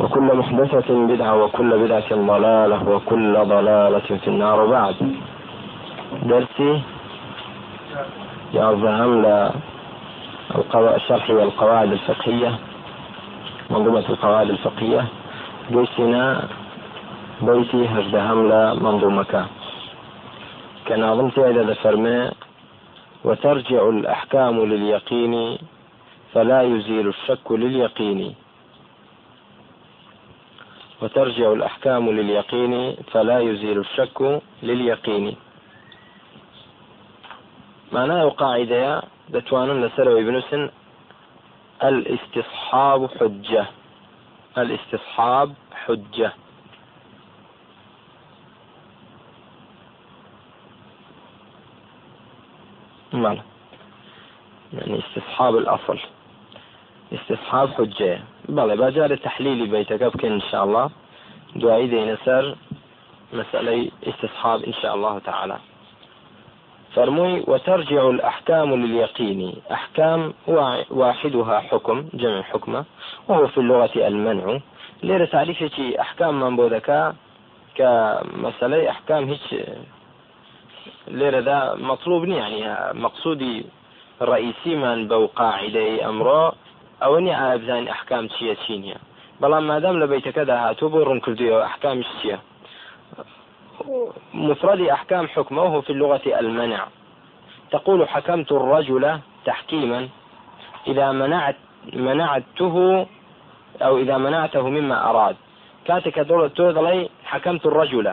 وكل محدثة بدعة وكل بدعة ضلالة وكل ضلالة في النار. بعد درسي يرجعهم شرح القواعد الفقهية منظومة القواعد الفقهية. جيسنا بيتي هجدهم منظومة كان أظن إذا فرمي وترجع الأحكام لليقين فلا يزيل الشك لليقين. وترجع الأحكام لليقين فلا يزيل الشك لليقين. معناه قاعدة دتوان لسر بنسن الاستصحاب حجة. الاستصحاب حجة. معنى. يعني استصحاب الأصل. استصحاب حجة. بەڵێ باجارە تحلیلی بیتەکە بکەین انشاءله دوایی دێنە سەر مسألة استصحاب إن شاء الله تعالى. فرموي وترجع الأحكام لليقين. أحكام واحدها حكم جمع حكمة وهو في اللغة المنع. ليرة تعريفة أحكام من بودكا كمسألة أحكام هيك ليرة ذا مطلوب يعني مقصودي رئيسي من بو قاعدة أمره. ئەوە نیە ئایا بزانین ئەحکام چییە چی نییە بەڵام مادام لە بیتەکەدا هاتوو بۆ ڕوون کردوەوە ئەحکامیش چییە مفرد أحكام حكمه في اللغة المنع. تقول حكمت الرجل تحكيما. إذا منعت منعته أو إذا منعته مما أراد. كاتك تولي حكمت الرجل.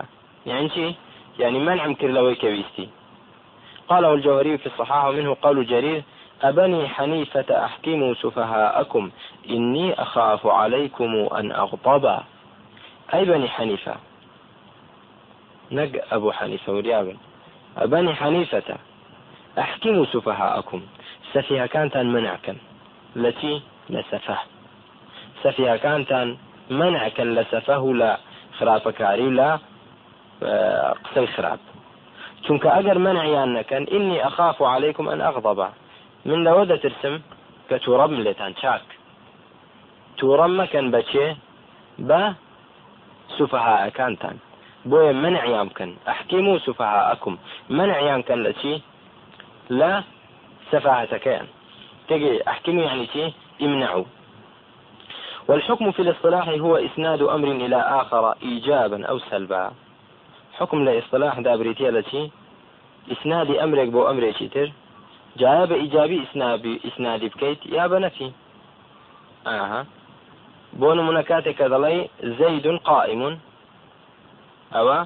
يعني شي؟ يعني منع مكر لوي كبيستي قاله الجوهري في الصحاح ومنه قول جرير أبني حنيفة أحكموا سفهاءكم. إني أخاف عليكم أن أغضب. أي بني حنيفة؟ نق أبو حنيفة وريابا أبني حنيفة أحكموا سفهاءكم. سفيها كانت منعكا التي لسفه. سفيها كانت منعكا لسفه لا. خراف كاري لا. قسم خراب چونکە ئەگەر منعیان إني أخاف عليكم أن أغضب. من لەوە دەترسم کە تووڕەم لێتان چاک تووڕەم مەکەن بەچێ بە سوفەهاەکانتان بۆیە منعیان بکەن ئەحکیم و سوفەهاەکم منعیان کەن لە چی لە سفاهتەکەیان تجي أحكم يعني شيء امنعوا. والحكم في الاصطلاح هو إسناد أمر إلى آخر إيجابا أو سلبا. حكم لإصطلاح دابريتي التي إسناد أمرك بو أمرك تر؟ جاء بإيجابي إسنادي إسنادي بكيت. يا بنفي آها بون منكاتك ذلي زيد قائم. أو.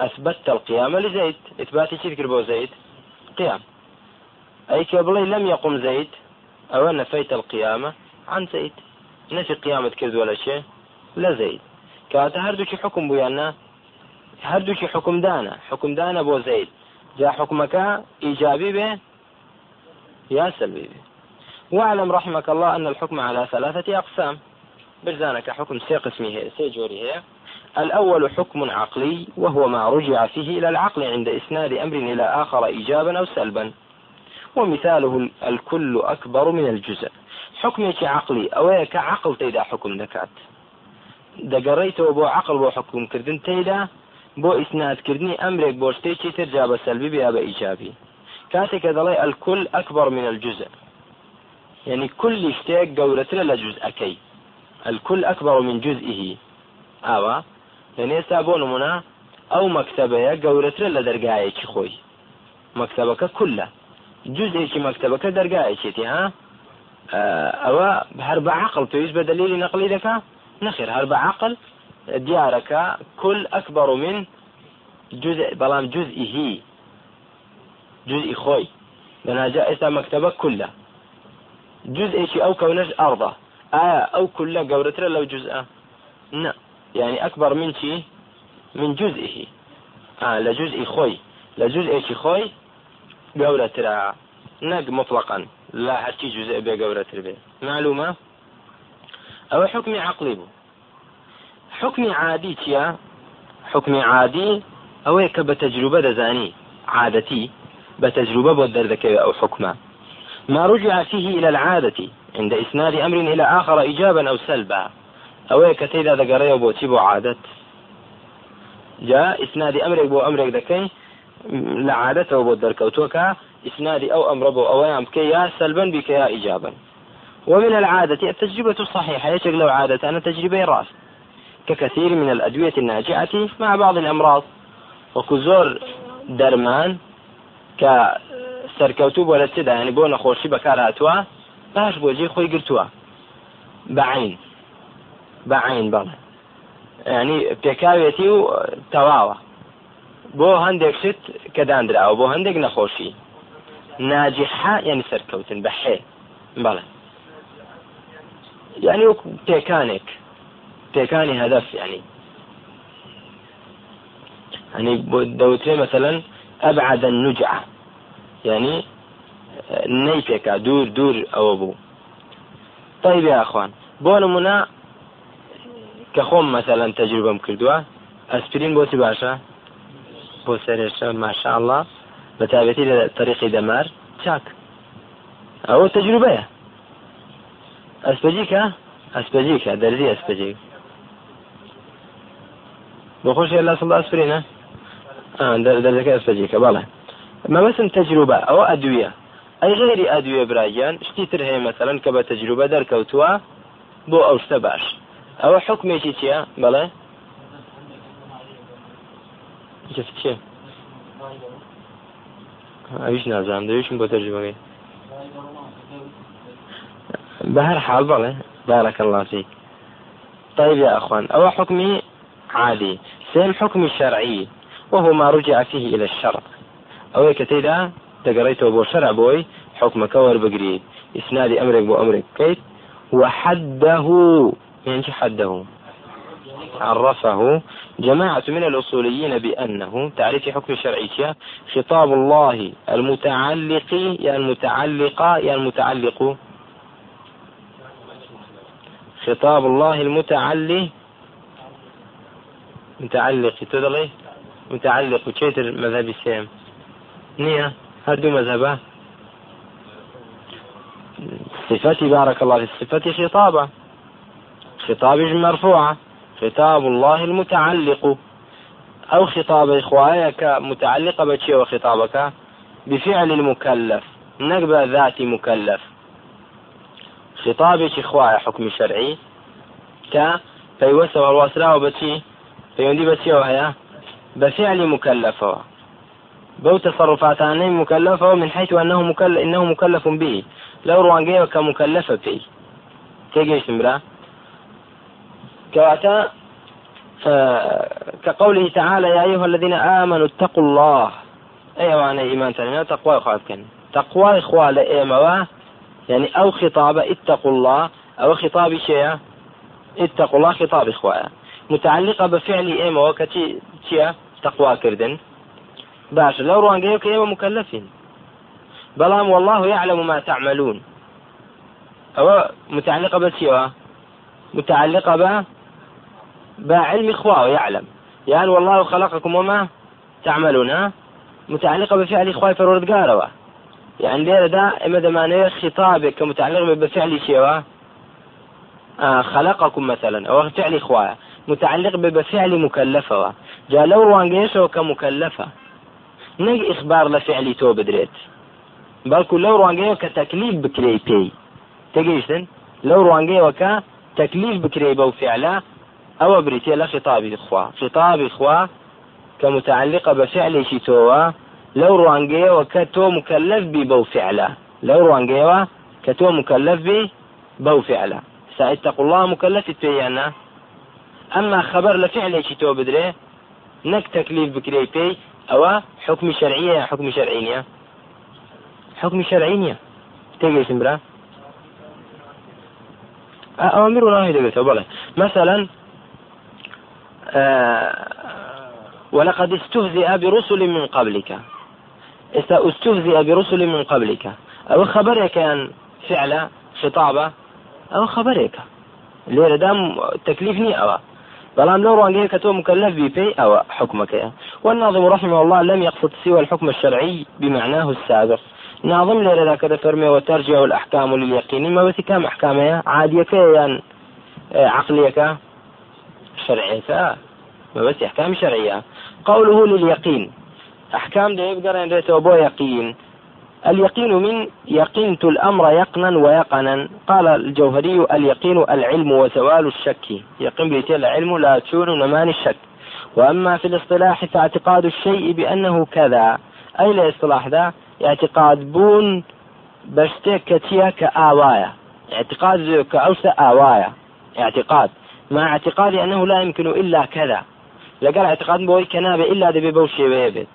أثبتت القيام لزيد. إثباتي تذكر بو زيد؟ قيام. أي كبلي لم يقم زيد. أو نفيت القيامة عن زيد. نفي قيامة كذ ولا شيء لا زيد كاتا هردوكي حكم بيانا هردوكي حكم دانا. حكم دانا بو زيد. جا حكمك إيجابي به يا سلبي به. واعلم رحمك الله أن الحكم على ثلاثة أقسام. برزانك حكم سي قسمي هي سي جوري هي. الأول حكم عقلي وهو ما رجع فيه إلى العقل عند إسناد أمر إلى آخر إيجابا أو سلبا. ومثاله الكل أكبر من الجزء. حكمك عقلي أو كعقل تيدا حكم دكات. دقريته بو عقل بو حكم كردن تيدا بۆ ئیسنادکردنی ئەمرێک بۆ شتێکی تر جا بە سەلبی بیا بە ئیجابی. کاتێککە دەڵێ ئەلکل ئەکبەر من الجزء. يعني كل شتێک گەورەترە لە جزئەکەی. الكل أكبر من جزئه ئاوا لەنێ ئێستا بۆ نمونە ئەو مەکتتەبەیە گەورەترە لە دەرگایەکی خۆی. مەکتتەبەکە کولە جزئێکی مەکتتەبەکە دەرگایەکێتی ها؟ ئەوە هەر بە عقل پێویست بە دلیلی نەقلی دەکا؟ نەخێر هەر بە عقل دیارەکە كل أكبر من جزء بەڵام جزئه جزئی خۆی بەناجا ئێستا مەکتتەبە كلە جزئێکی ئەو کەونەش ئەرضە ئایا ئەو کولە گەورەترە لەو جزءە نه يعني أكبر من شي من جزئه. آه لجزء خوي. لجزء خوي گەورەترە نەک مطلقا. لا هەرچی جزء بێ گەورەتر بێ معلومە ئەوە حکمی عقلی بوو حکمی عادی چییە حکمی عادی ئەوەیە کە بە تەجروبە دەزانی عادەتی بە بۆ أو حكمة. ما رجع فيه إلى العادة عند إسناد أمر إلى آخر إيجابا أو سلبا. أو كتيدا دقرية بوتي بو عادة جاء إسناد أمرك بو أمرك دكي لعادته بو دركوتوكا إسناد أو أمر بو أويام كي يا سلبا بك يا إيجابا ومن العادة التجربة الصحيحة. يشغل لو عادة أنا تجربة راس. ككثير من الأدوية الناجعة مع بعض الأمراض. وكزور درمان كسركوتوب ولا تدا يعني بونا خوشي بكار هاتوا باش بوجي خوي قرتوا. بعين. بعين بلا. يعني بيكاويتي تواوا بۆ هەندێک شت کە دانراوە بۆ هەندێک نەخۆشی ناجیحا ینی سەرکەوتن بە حێ بەڵێ یعنی وەک پێکانێک پێکانی هەدەف یەعنی يعني دەوترێ مثلا أبعد النجعة يعني نەیپێکا دوور دوور ئەوە بوو طيب يا أخوان نمونە کە خۆم مەسەلەن تەجروبەم کردووە ئەسپرین بۆچی باشە بۆ سەرێشە ماشاءله بە تابەتی لە تەریقی دەمار چاک ئەوە تەجروبەیە ئەسپەجیکە ئەسپەجیکە دەرزی بۆ خۆشی لە سڵ ئەسپرینە دەرزەکە ئەسپەجیکە بەڵێ مەمەسم تەجروبە ئەوە ئەدویە ئەی غێری ئەدوێ براگیان شتی تر هەیە مەسەرەن کە بە تەجروبە دەرکەوتووە بۆ ئەو شتە باش ئەوە حکمێکی چییە بەڵێ چێ ئەویش نازانم دەویشم بۆ تەرجمەکەی بهر حال بڵێ بارك الله فيك. طيب يا أخوان أو حكمي عادي سين حكم شرعي وهو ما رجع فيه إلى الشرع أو كتيدا تقريته بو شرع بوي حكم كور بقري إسناد أمرك بو أمرك. كيف؟ وحده يعني حده؟ عرفه جماعة من الأصوليين بأنه تعريف حكم شرعي خطاب الله المتعلق يا المتعلق يا المتعلق. خطاب الله المتعلق متعلق تدلي متعلق وشيتر مذهب السام نية هردو مذهبه صفتي بارك الله في الصفة خطابة خطاب مرفوعة خطاب الله المتعلق. أو خطاب إخوانك متعلقة بشيء وخطابك بفعل المكلف نقبة ذات مكلف. خطابێکی خوایە حکمی شەرعی کە پەیوەستەوە ڕواستراوە بەچی پەیوەندی بەچیەوە هەیە بفعل مكلفة. بو تصرفاتاني مكلفة من حيث أنه مكلف إنه مكلف به لو روانجيه كمكلفة به تيجيش مرا كواتا كقوله تعالى يا أيها الذين آمنوا اتقوا الله. أيوة أنا إيمان تاني تقوى إخواتكن. تقوى إخوة لإيموا يعني أو خطاب اتقوا الله أو خطاب شيء اتقوا الله خطاب إخوة. متعلقة بفعل إيما وكتي تقوى كردن. باش لو روانجيك إيما مكلفين. بلام والله يعلم ما تعملون. أو متعلقة بشيء متعلقة ب بعلم إخوة يعلم. يعني والله خلقكم وما تعملون متعلقة بفعل إخوة فرورد قاروا يعني ليرة دا إما دمانية خطابك كمتعلق بفعل شيء آه خلقكم مثلا أو فعل إخوة. متعلق بفعل مكلفة جا لو روانجيشو كمكلفة نج إخبار لفعل تو بدريت لەو ڕوانگەیە کە تەکلیف بکرێ پێی تێگەیشتن لەو ڕوانگەیەوە کە تەکلیف بکرێ بەو فعلا خطابی خوا. خطابی خوا کە متعلقە بە فعلێکی تۆوە لەو ڕوانگەیەوە کە تۆ مکلف بی بەو فعلا ڕوانگەیەوە کە تۆ مکلف بی بەو فعلا سائتق الله مكلف پێیانە ئەمما خبر لە فعلێکی تۆ بدرێ نەک تەکلیف بکرێ پێی ئەوە حکمی شەرعیە حکمی شەرعی نییە حكم شرعي تيجي سمبرا أوامر ونواهي دقيقة بلى. مثلا آه ولقد استهزئ برسل من قبلك. استهزئ برسل من قبلك. أو خبرك أن فعل خطابة أو خبرك. لێرە دام تكليف ني أو بەڵام لەو تۆ مكلف بي أو حكمك. والناظم رحمه الله لم يقصد سوى الحكم الشرعي بمعناه السابق. ناظم لێرە ذاك فرمي وترجع الأحكام لليقين. كام أحكامها عادية يعني عقلية شرعية ما بس أحكام شرعية. قوله لليقين. أحكام ده يبقى بو يقين. اليقين من يقنت الأمر يقنا ويقنا. قال الجوهري اليقين العلم وزوال الشك. يقين بيتي العلم لا تشون نمان الشك. وأما في الاصطلاح فاعتقاد الشيء بأنه كذا. أي الاصطلاح ذا؟ اعتقاد بون بشتك كتيا كآوايا. اعتقاد كأوسى آوايا. اعتقاد. مع اعتقادي أنه لا يمكن إلا كذا. لقال اعتقاد بوي كنابة إلا دبي بوشي بيبت.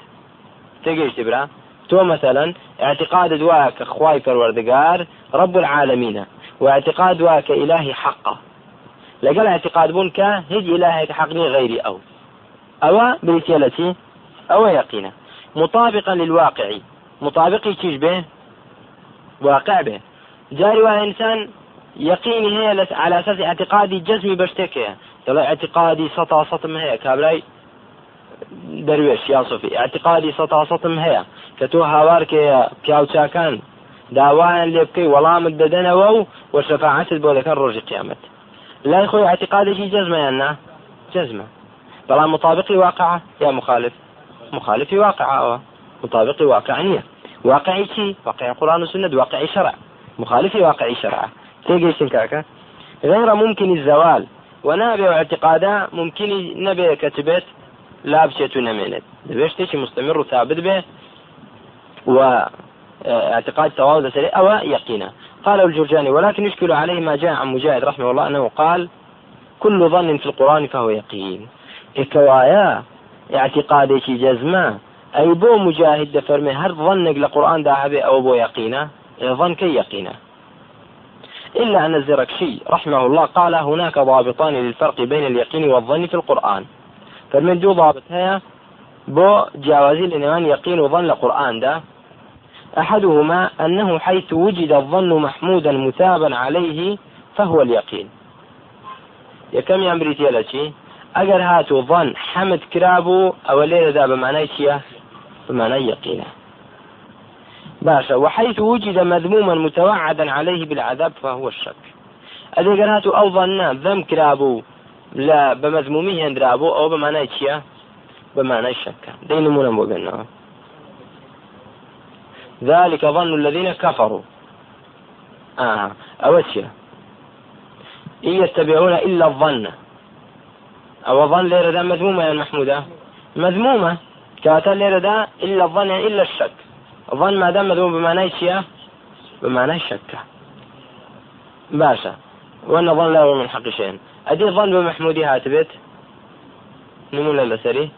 تقيش تبرا؟ تو مثلا اعتقاد دواك خواي پروردگار رب العالمين واعتقاد دواك إلهي حقه. لقال اعتقاد بونك هج إلهي حقني غيري أو. أو بريتيالتي أو يقينا مطابقا للواقع. مطابقي تيج به؟ واقع به. جاري واحد إنسان يقيني هي على أساس اعتقادي جزمي يلا اعتقادي سطا سطم كابلاي درويش يا صوفي اعتقادي سطا سطم هي کە تۆ هاوارکەیە پیاوچاکان داوایان لێ بکەی وەڵامت دەدەنەوە و وەشەفاعتت بۆ دەکەن ڕۆژی قیامەت. لای خۆی اعتقادێکی جەزمەیان نا؟ جەزمە. بەڵام مطابقی واقع یا مخالف؟ مخالفی واقعەوە مطابقی واقع نییە. واقعی چی؟ واقع قرآن وسنة واقعي شرع. مخالف واقعي شرع. تيجي كاكا غير ممكن الزوال ونابع اعتقادا ممكن نبي كتبت لا بشيء نمينت دبيش تيجي مستمر وثابت به واعتقاد تواضع سريع أو يقينا. قال الجرجاني ولكن يشكل عليه ما جاء عن مجاهد رحمه الله أنه قال كل ظن في القرآن فهو يقين. إكوايا اعتقادك جزمة. أي بو مجاهد فرمي هل ظنك لقرآن داعبه أو بو يقينا. ظن كي يقينا. إلا أن الزركشي رحمه الله قال هناك ضابطان للفرق بين اليقين والظن في القرآن. فمن دو ضابط هيا بو جاوزي لنوان يقين وظن القرآن ده أحدهما أنه حيث وجد الظن محمودا مثابا عليه فهو اليقين. يكم يمريتي لشي؟ أجر هاتو ظن حمد كرابو أو ليلة ذا بمعنى شيء بمعنى يقينه باشا وحيث وجد مذموما متوعدا عليه بالعذاب فهو الشك. أدي هاتو أو ظنا ذم كرابو لا بمذمومه اندرابو أو بمعنى شيء بمعنى الشك دين نمونا بوغنا ذلك ظن الذين كفروا. آه أوشيا إن يتبعون إلا الظن. أو ظن ليرة دا مذمومة يا محمودة. مذمومة كاتا ليرة دا إلا الظن يعني إلا الشك. الظن ما دام مذموم بمعنى الشيا بمعنى الشك باشا. وأن ظن لا من حق شيء أدي ظن بمحمودي هاتبت نمو للسري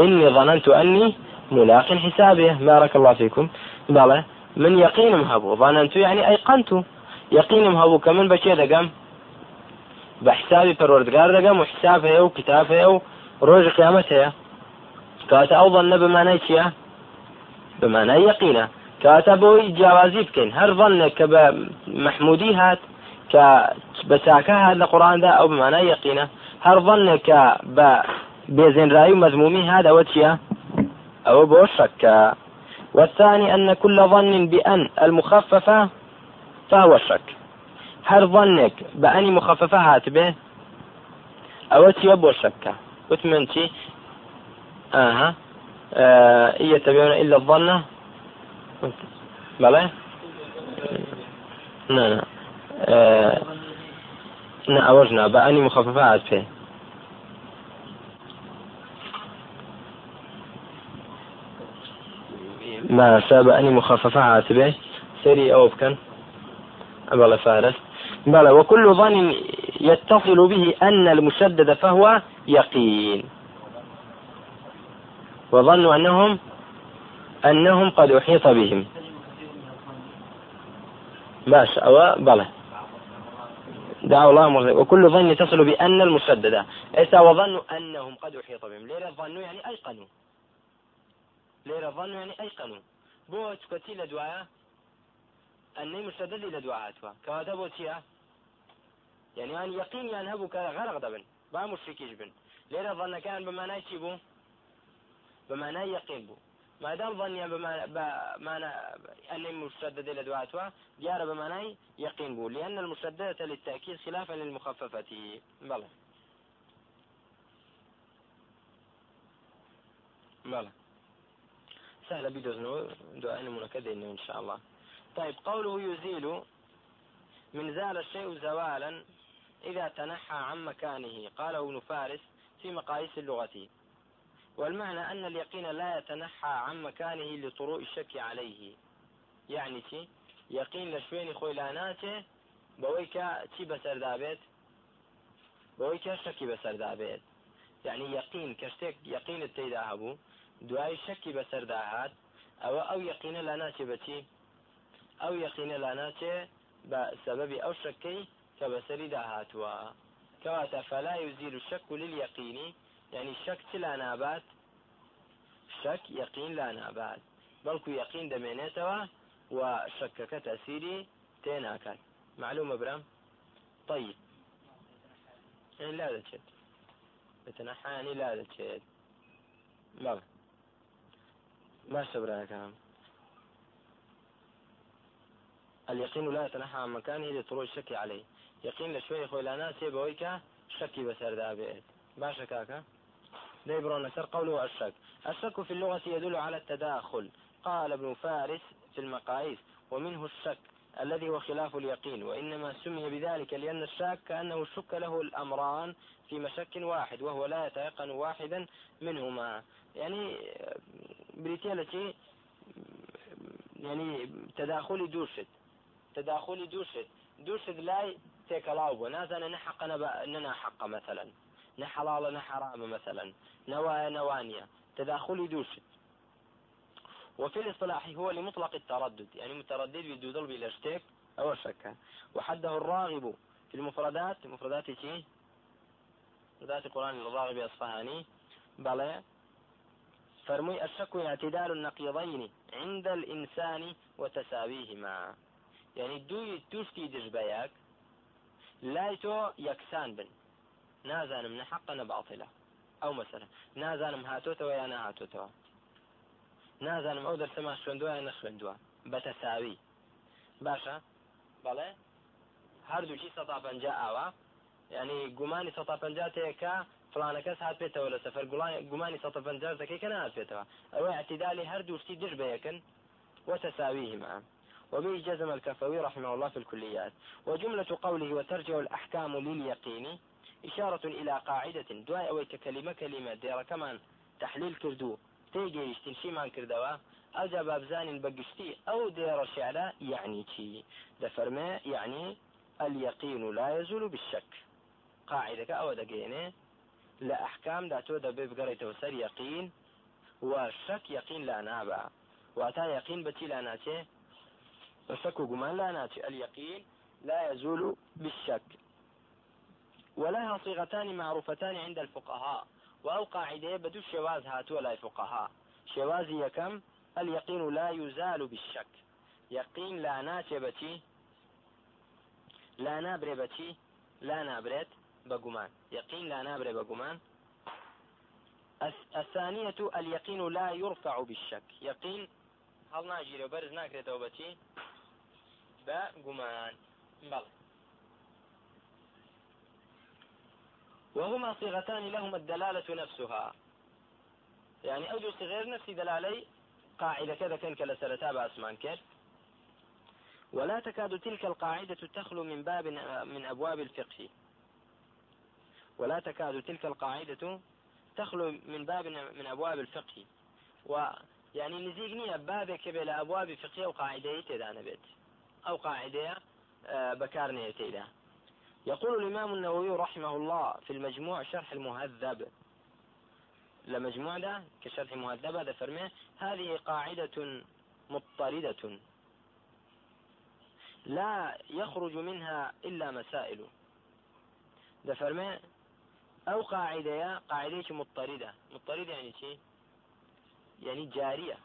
إني ظننت أني ملاق حسابه بارك الله فيكم. بلى من يقين مهبو ظننت يعني أيقنت. يقين مهبو كمن بشي دقم؟ بحسابي پروردگار دقم وحسابه و كتابه و روج أو ظن بمعنى چيا؟ بمعنى يقينه كاتا بوي جوازي هر ظنك بمحمودي هات. هذا القرآن ده أو بمعنى يقينه؟ هر ظنك بزين راي مذمومي هذا وتشيا أو بوشك. والثاني أن كل ظن بأن المخففة فهو الشك هل ظنك بأني مخففة هاتبه أو تي بوشك وتمنتي آها. آه يتبعون إلا الظن؟ بلى؟ لا آه أوجنا بأني مخففة هاتبه ما سابقني مخففة عاتبه سري أو بكن بلا فارس. بلى وكل ظن يتصل به أن المشدد فهو يقين. وظنوا أنهم أنهم قد أحيط بهم. باش أو بلى. دعوا الله مرضي وكل ظن تصل بأن المشددة إيسا وظنوا أنهم قد أحيط بهم. ليرة ظنوا يعني أيقنوا. ليرة ظنوا يعني أيقنوا. بو تكتي لدوايا أني مشدد لدواعاتها كواتا بو تيا يعني أن يقين يعني هبو كغرق دبن. با مشركيش بن. ليرة ظن كان بمعنى بو بمعنى يقين بو. ما دام ظني بمعنى أني مشدد لدواعاتها جار بمعنى يقين بو لأن المشددة للتأكيد خلافا للمخففة. بلى. بلى. سهل بدوزنو دعاء منكدين إن شاء الله. طيب قوله يزيل من زال الشيء زوالا إذا تنحى عن مكانه. قاله ابن فارس في مقاييس اللغة والمعنى أن اليقين لا يتنحى عن مكانه لطروء الشك عليه. يعني تي يقين لشويني خويلاناته بويكا تي بسر دابت بويكا شكي بسر دابت يعني يقين كشتك يقين التيدا هبو دعاي شكي بسر داهات أو أو يقين لا ناتي بتي. ئەو یەقینە لا ناچێ بە سەبەبی ئەو شەکەی کە بەسەری داهاتووە کەواتە فەلا يزيل الشك لليقين. يعني شك لا نابات؟ شك يقين لا نابات. بەڵکو يقين دەمێنێتەوە و شەکەکە تەسیری تێناکات. معلومة برام؟ طيب. يعني لا دەچێت. بتنحاني لا دەچێت. بەڵ باشە براەکەم اليقين لا يتنحى عن مكانه لطلوع الشك عليه. يقين لشوي خوي لا ناس يبويك شكي بسر دابئت باشا ديبرون نسر قوله الشك الشك في اللغة يدل على التداخل. قال ابن فارس في المقاييس ومنه الشك الذي هو خلاف اليقين وإنما سمي بذلك لأن الشاك كأنه شك له الأمران في مشك واحد وهو لا يتيقن واحدا منهما. يعني بريتيالتي يعني تداخل دوشت تداخلي دووشت دووشت لای تێکەڵاو بووە نازانە نە حەقە نەنا حەقە مثلا. نە حەڵاڵە نە حرامە مثلا. نوايا نوانية. تداخلي دووشت وفي الاصطلاح هو لمطلق التردد. يعني متردد بدو بلا اشتك أو شك وحده الراغب في المفردات. مفردات شيء مفردات القرآن الراغب أصفهاني. بلى. فرمي الشك اعتدال النقيضين عند الإنسان وتساويهما. یعنی دوی توشتی دژبەیەک لای تۆ یەکسان بن. نازانم نە حەقە نە باڵتیلا ئەو مەسەرە نازانم هاتۆتەوە یا نەهاتۆتەوە نازانم ئەو دەرسەما خوێندووە یا نەخوێندووە؟ بەتەساوی. باشە؟ بەڵێ؟ هەردووچی سە پنج ئاوە ینی گومانی سە پنج تەیەکە فلانە کەس هات پێێتەوە لە سەفەر گومانی سە پنج دەکەی کە نهات پێێتەوە ئەوەی اعتیدالی هەردووشتی دژ بەیەکن. وتساويهما وبه جزم الكفوي رحمه الله في الكليات. وجملة قوله وترجع الأحكام لليقين. إشارة إلى قاعدة دعاء أويك كلمة كلمة دير كمان تحليل كردو. تيجي تنشي مان كردوا. أو جاب بزان بقشتي أو دير شعلا يعني تي دفرما يعني اليقين لا يزول بالشك. قاعدة أو دقينة لا أحكام داتو دبي بقريت وسر يقين. والشك يقين لا نابع واتا يقين بتي لا ناتي. جمان لا ناتي. اليقين لا يزول بالشك. ولها صيغتان معروفتان عند الفقهاء. وأو قاعدة بدو الشواز هاتوا لا فقهاء. شواز يكم؟ اليقين لا يزال بالشك. يقين لا ناتي بتي لا نابري بتي لا نابريت بقمان. يقين لا نابري بقمان. الثانية اليقين لا يرفع بالشك. يقين هل لو برز ناكريتو بتي بە گومان بەڵ وهما صيغتان لهما الدلالة نفسها. يعني أوجه صغير نفسي دلالي قاعدة كذا كان كلا سلتا بأسمان كيف؟ ولا تكاد تلك القاعدة تخلو من باب من أبواب الفقه. ولا تكاد تلك القاعدة تخلو من باب من أبواب الفقه. ويعني نزيقني بابك بلا أبواب فقهية وقاعدة تدانا بيت أو قاعدة آه، بكارنية تيدا يقول الإمام النووي رحمه الله في المجموع شرح المهذب. لمجموع ده؟ كشرح مهذب هذا فرميه هذه قاعدة مضطردة. لا يخرج منها إلا مسائل. ده فرمي أو قاعدة قاعدة مضطردة. مضطردة يعني شيء يعني جارية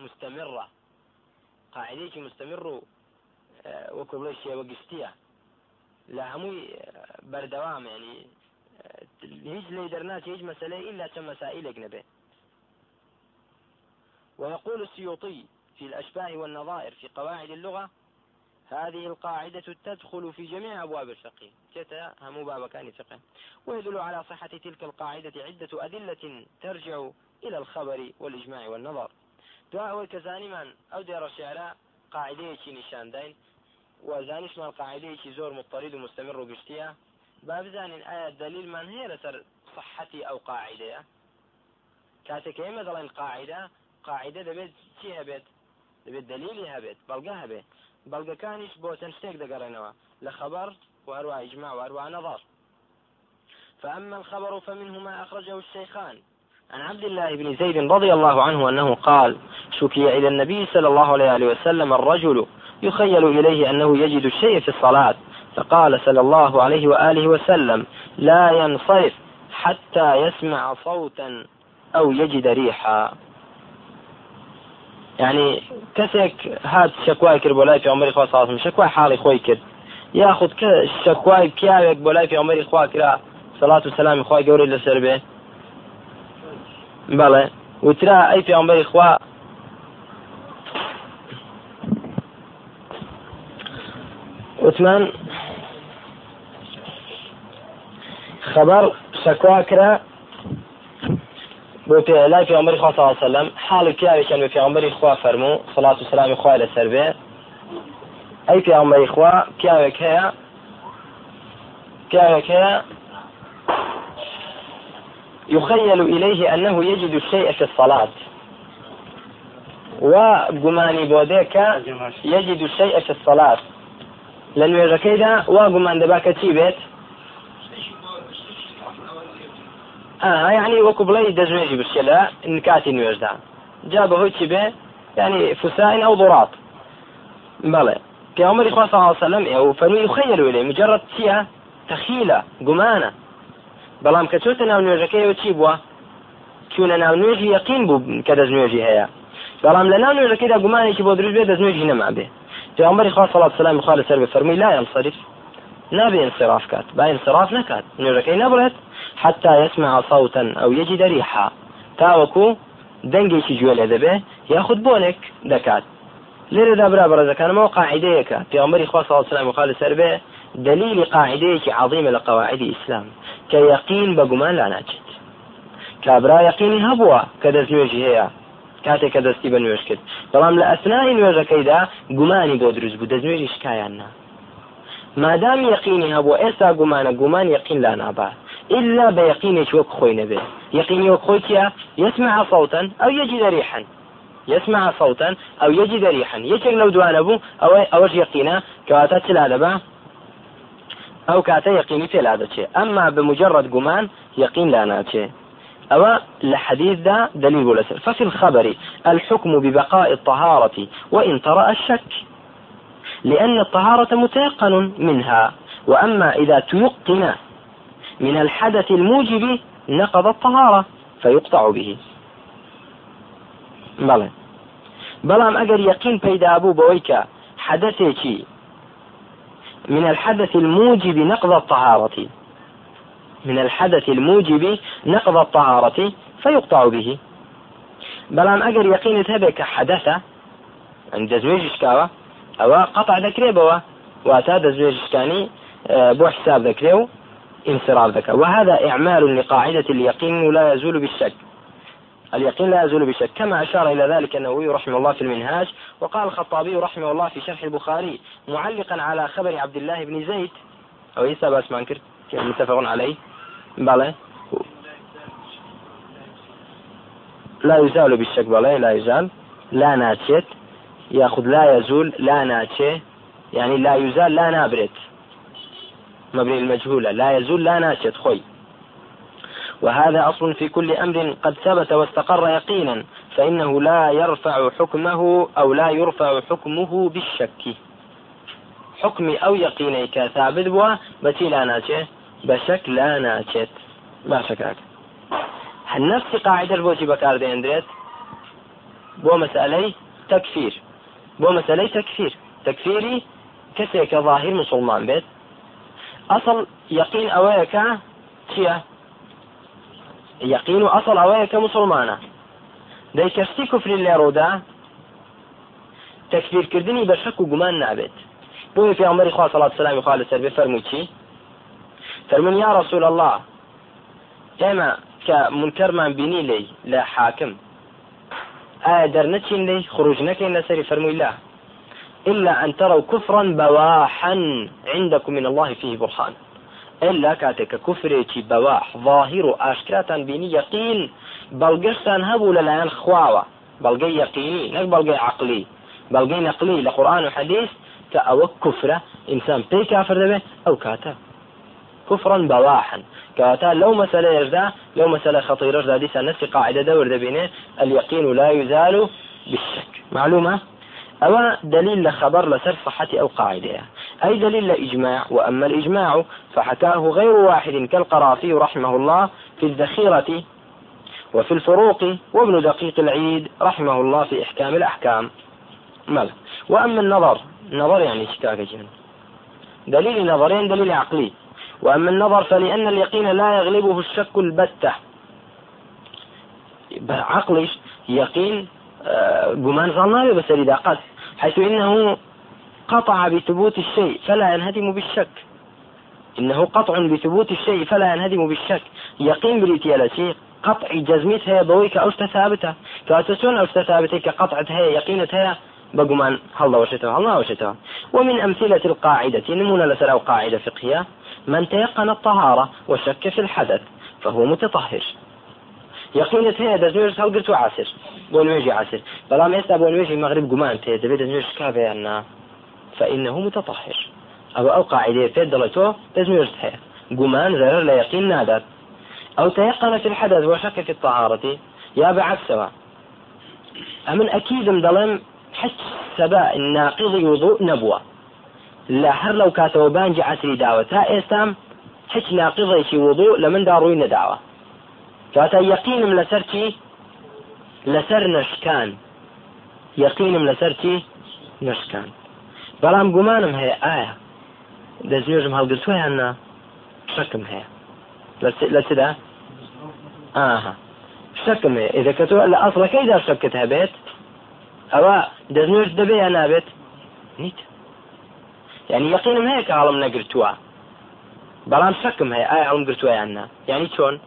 مستمرة. قاعدة مستمر آه، وكل لا هموي بردوام يعني هيج لي درنات هيج مسألة إلا كم مسائل نبي ويقول السيوطي في الأشباه والنظائر في قواعد اللغة هذه القاعدة تدخل في جميع أبواب الفقه. كتا هم باب كان فقه ويدل على صحة تلك القاعدة عدة أدلة ترجع إلى الخبر والإجماع والنظر. دعاء كزاني من أو دير الشعراء قاعدة نشان دين وزانش من قاعدة زور مضطرد ومستمر وقشتيا باب زانين آية دليل من هي لسر صحتي أو قاعدة. كاتك مثلا القاعدة قاعدة دبيت چی هەبێت دەبێت دلیلی هەبێت بەڵگە هەبێت بەڵگەکانیش بۆ چەند شتێک دەگەڕێنەوە لە خەبەر إجماع وهروە نظر. فأما الخبر فمنه ما أخرجه الشيخان. عن عبد الله بن زيد رضي الله عنه أنه قال شكي إلى النبي صلى الله عليه وسلم الرجل يخيل إليه أنه يجد الشيء في الصلاة. فقال صلى الله عليه وآله وسلم لا ينصرف حتى يسمع صوتا أو يجد ريحا. يعني كسك هات شكواي كرد بۆ لای پێمەری خوا ساڵم شکوای حاڵی خۆی کرد یاخود کە شکوای پیاوێک بۆ لای پێمەری خوا کرا سەڵات و سەلامی خخوای گەورەی لەسەر بێ بەڵێ وترا ئەی پێمەری خوا وتمان خبر شکوا کرا بۆ پێ لای پێغمبەری خوا وسلم. حاڵی پیاوێکیان بە پێغمبەری خوا فەرموو سڵات و سلامی خوای لەسەر بێ ئەی پێغمبەری خوا پیاوێک هەیە پیاوێک هەیە يخيل إليه أنه يجد الشيء في الصلاة. وقماني بوديك يجد الشيء في الصلاة. لە نوێژەکەیدا وا گومان دەبا کە چی بێت؟ یعنی وەکو بڵێ دەژێژی بچێ لە نکاتی نوێژدا. جا بەهۆی چی بێ؟ ینی فساین ئەو دوڕات بەڵێ پیامەری خوا سەلم ئێ و فەرمی خەیر لێ مجرد چییە؟ تەخیلە گومانە. بەڵام کە چۆتە ناو نوێژەکەیەوە چی بووە؟ چونە ناو نوێژی یەقین بوو کە دەستنوێژی هەیە. بەڵام لە ناو نوێژەکەیدا گومانێکی بۆ دروست بێ دەستنوێژی نەما بێ پیامبری خوا صلات سلام خوا لەسەر بفەرمی لا ينصرف. نابێ انصراف کات با انصراف نکات نوێژەکەی نەبڵێت حتى يسمع صوتا أو يجد ريحا تاوكو دەنگێکی گوێ لێ دەبێ یاخود بۆنێک دەکات لێرەدا برا بەڕێزەکانمەوە قاعدەیەکە پیامبەری خوا صلی سلام و خالی سەر بێ دلیلی قاعدەیەکی عظیمە لە قواعدی ئیسلام کە یەقین بە گومان لا یەقینی هەبووە کە دەست نوێژی هەیە کاتێک کە دەستی بە نوێش کرد. بەڵام لە ئەسنای نوێژەکەیدا گومانی بۆ دروست بوو دەستنوێژی شکایان نا. مادام یقینی هەبوو ئێستا گومانە گومان یقین لا نابات إلا بيقينك وەک خۆی نەبێ. یقینی وەک خۆیە يسمع صوتا أو يجد ريحا يسمع صوتا أو يجد ريحا یەکێک لەو دوانە بوو ئەوە ئەوەش یقینە کەواتە چلا دەبە ئەو کاتە یقینی پێلا دەچێ. ئەمما بمجرد گومان یقین لا ناچێ. أو الحديث ده دليل ولا ففي الخبر الحكم ببقاء الطهارة وإن طرأ الشك لأن الطهارة متيقن منها وأما إذا تيقن من الحدث الموجب نقض الطهارة فيقطع به. بلى. بەڵام ئەگەر يقين بوو بەوەی کە حدثێکی من الحدث الموجب نقض الطهارة. من الحدث الموجب نقض الطهارة فيقطع به. بەڵام ئەگەر يقينت هەبێ حدثە دەزوێژ شکاوە ئەوە قطع دەکرێ بەوە واتا دەزوێژشکانی بۆ حساب دەکرێ انصراف ذكر وهذا إعمال لقاعدة اليقين لا يزول بالشك. اليقين لا يزول بالشك. كما أشار إلى ذلك النووي رحمه الله في المنهاج وقال الخطابي رحمه الله في شرح البخاري معلقا على خبر عبد الله بن زيد. أو عيسى باس مانكر متفق عليه. بلى لا يزال بالشك بلى لا يزال. لا ناتشت ياخذ لا يزول لا ناتشه يعني لا يزال لا نابرت مبني المجهولة لا يزول لا ناشط خوي. وهذا أصل في كل أمر قد ثبت واستقر يقينا فإنه لا يرفع حكمه أو لا يرفع حكمه بالشك. حكمي أو يقيني كثابت بوا بتي لا ناچێ بشك لا ناچێت. باشە کاک. نفسی قاعدە بۆچی بەکاردێنرێت بۆ مەسئلەی تەکفیر. بۆ مەسئلەی تەکفیر. تەکفیری کەسێکە ظاهر مسلمان بێت. ئەسڵ یقین ئەوەیەکە چییە؟ یقین و ئەسڵ ئەوەیەکە مسلمانە. دەی کەستی کوفری لێڕوودا تەکفیرکردنی بە شەک و گومان نابێت. بۆی پێغمبەری خوا سەڵات سلامی خوا لەسەر بێ فەرمووی چی؟ فەرمون یا رسول الله ئێمە کە منکەرمان بینی لی لە حاکم ئایا دەرنەچین لی خروج نەکەین لەسەری فەرمووی لا إلا أن تروا كفرا بواحا عندكم من الله فيه برهان. إلا كاتك كفرێکی بەواح ظاهر و ئاشکراتان بینی یقین بەڵگەشتان هەبوو لەلایەن خواوە بەڵگەی یقینی نەک بەڵگەی عقلی بەڵگەی نەقلی لە قورآن و حەدیث کە ئەوە کوفرە ئینسان پێی کافر دەبێت ئەو کاتە كفرا بواحا. كواتا لو مسألة يجدا لو مسألة خطيرة يجدا ديسا نفس قاعدة دور دبينة اليقين لا يزال بالشك. معلومة؟ أو دليل لخبر لسر صحة أو قاعدة. أي دليل لإجماع؟ وأما الإجماع فحكاه غير واحد كالقرافي رحمه الله في الذخيرة وفي الفروق وابن دقيق العيد رحمه الله في إحكام الأحكام. مال وأما النظر نظر يعني جن دليل نظرين دليل عقلي. وأما النظر فلأن اليقين لا يغلبه الشك البتة. عقلش يقين آه، ظنابي بس إذا قد حيث إنه قطع بثبوت الشيء فلا ينهدم بالشك. إنه قطع بثبوت الشيء فلا ينهدم بالشك. يقين بريتيالتي قطع جزمتها بويك أوشت ثابتة. كأتسون أوشت ثابتة كقطعتها يقينتها بقمان هلا وشتها الله وشتها ومن أمثلة القاعدة نمونا لسر قاعدة فقهية من تيقن الطهارة وشك في الحدث فهو متطهر. يقين هەیە دەستێش هەڵگرت و عسر. بۆ نوێژی عسر بەڵام ئێستا بۆ نوێژی مەغرب گومان تێ دەبێت دەستێش کابیاننا فإنه متطهر. أو أو قاعدة في دلتو دەستێش هەیە گومان زرر لا يقين نادت أو تيقن في الحدث وشك في الطهارة. يا بعكسها أمن أكيد مدلم حس سبا الناقض وضوء نبوة. لا هەر لەو کاتەوە بانجی عسری داوە تا ئێستام هیچ ناقضێکی وضوء لە مندا ڕووی نەداوە. کاتە یەقینم لەسەر چی؟ لەسەر نشکان یەقینم لەسەر چی؟ نشکان بەڵام گومانم هەیە ئایا؟ دەستێژم هەڵگرتویان نا؟ شکم هەیە. لە چدا؟ ئاها. شکم هەیە. ئێدەکە تۆ لە ئەسڵەکەیدا شکت هەبێت ئەوە دەستێژ دەبێ یا نابێت؟ نیت. يعني يقينم هيك عالم نقرتوا. بلان شكم هي آية عالم قرتوا يعني يعني شون؟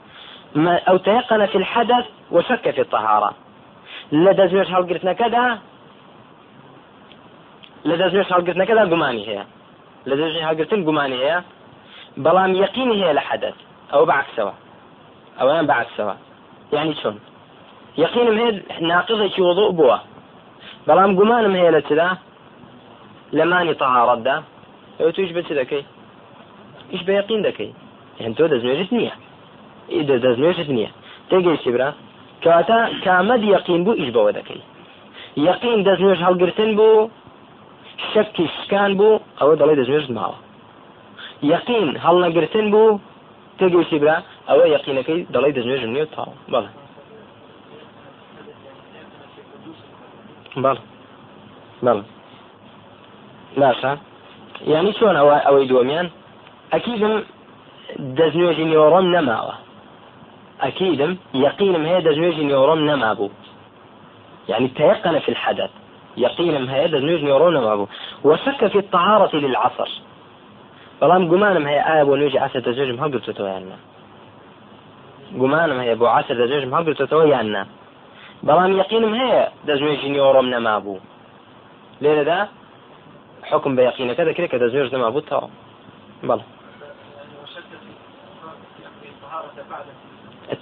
ما أو تيقن في الحدث وشك في الطهارة. لدى زوج هل قرتنا كذا؟ لدى زوج هل قرتنا كذا؟ قماني هي. لدى زوج هل قرتن؟ قماني هي. بلام يقيني هي لحدث. أو بعد سوا. أو أنا بعد سوا. يعني شون؟ يقينم هي ناقضة وضوء بوا. ئەو توش بچ دەکەی. هیچ بە یقین دەکەی. هەن تۆ دەزمێژت نییە. دەزمێژت نییە. تێگەیشتی برا؟ کەواتە کامەد یەقین بوو ئیش بەوە دەکەی. یەقین دەزمێژ هەڵگرتن بوو شەکی شکان بوو ئەوە دەڵێ دەزمێژت ماوە. یەقین هەڵ نەگرتن بوو تێگەیشتی برا؟ ئەوە یەقینەکەی دەڵی دەزمێژم نیە تاو. بەڵێ. بەڵ بەڵ ناشە یعنی چۆن ئەوە ئەوەی دووەمیان ئەکیدم دەستنوێژی نیۆڕۆم نەماوە ئەکیدم يقينم هي دەستنوێژی نیۆڕۆم نەمابوو يعني تيقن في الحدث. يقينم هي دەستنوێژ نیۆڕۆ نەمابوو وشك في الطهارة للعصر. بەڵام گومانم هەیە ئایا بۆ نوێژی عسر دەستێژم هەڵگرتەوە یاننا گومانم هەیە بۆ عسر دەستێژم هەڵگرتەوە یاننا بەڵام یقینم هەیە دەستنوێژی نیۆڕۆم نەمابوو لێرەدا حكم بيقين. كذا كذا كذا زوج ما بوتها بلى.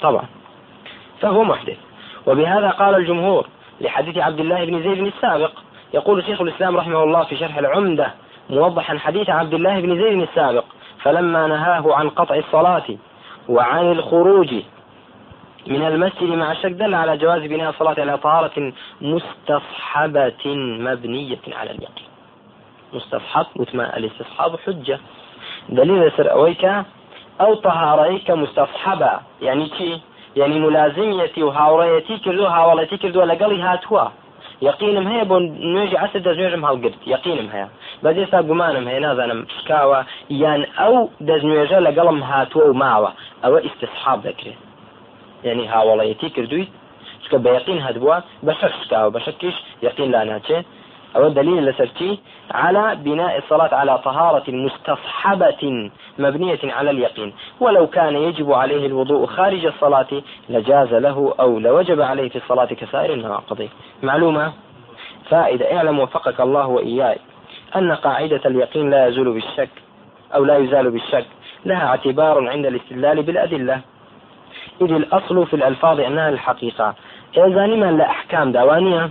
طبعا. فهو محدث. وبهذا قال الجمهور لحديث عبد الله بن زيد السابق. يقول شيخ الإسلام رحمه الله في شرح العمدة موضحا حديث عبد الله بن زيد السابق. فلما نهاه عن قطع الصلاة وعن الخروج من المسجد مع الشك دل على جواز بناء الصلاة على طهارة مستصحبة مبنية على اليقين. مستەحق وتمان ئەلیسحاب حجە دلیل لەسەر ئەوەی کە ئەو تەهاڕەی کە مستەححەبە یعنی چی یعنی ملازمیەتی و هاوڕەتی کردو هاوڵەتی کردووە لەگەڵی هاتووە یقینم هەیە بۆ نوێژی عسە دەستنوێژم هەڵگرت یقینم هەیە بەجێستا گومانم هەیە نازانم شکاوە یان ئەو دەستنوێژە لەگەڵم هاتووە و ماوە ئەوە ئیستصحاب دەکرێت یعنی هاوڵەتی کردویت چکە بە یقین هەدبووە بەسەر شکاوە بە شکیش یقین لا ناچێت أو دليل لسرتي على بناء الصلاة على طهارة مستصحبة مبنية على اليقين. ولو كان يجب عليه الوضوء خارج الصلاة لجاز له أو لوجب عليه في الصلاة كسائر النواقض معلومة؟ فائدة. اعلم وفقك الله وإياي أن قاعدة اليقين لا يزول بالشك أو لا يزال بالشك. لها اعتبار عند الاستدلال بالأدلة. إذ الأصل في الألفاظ أنها الحقيقة. إذا لما لا أحكام داوانية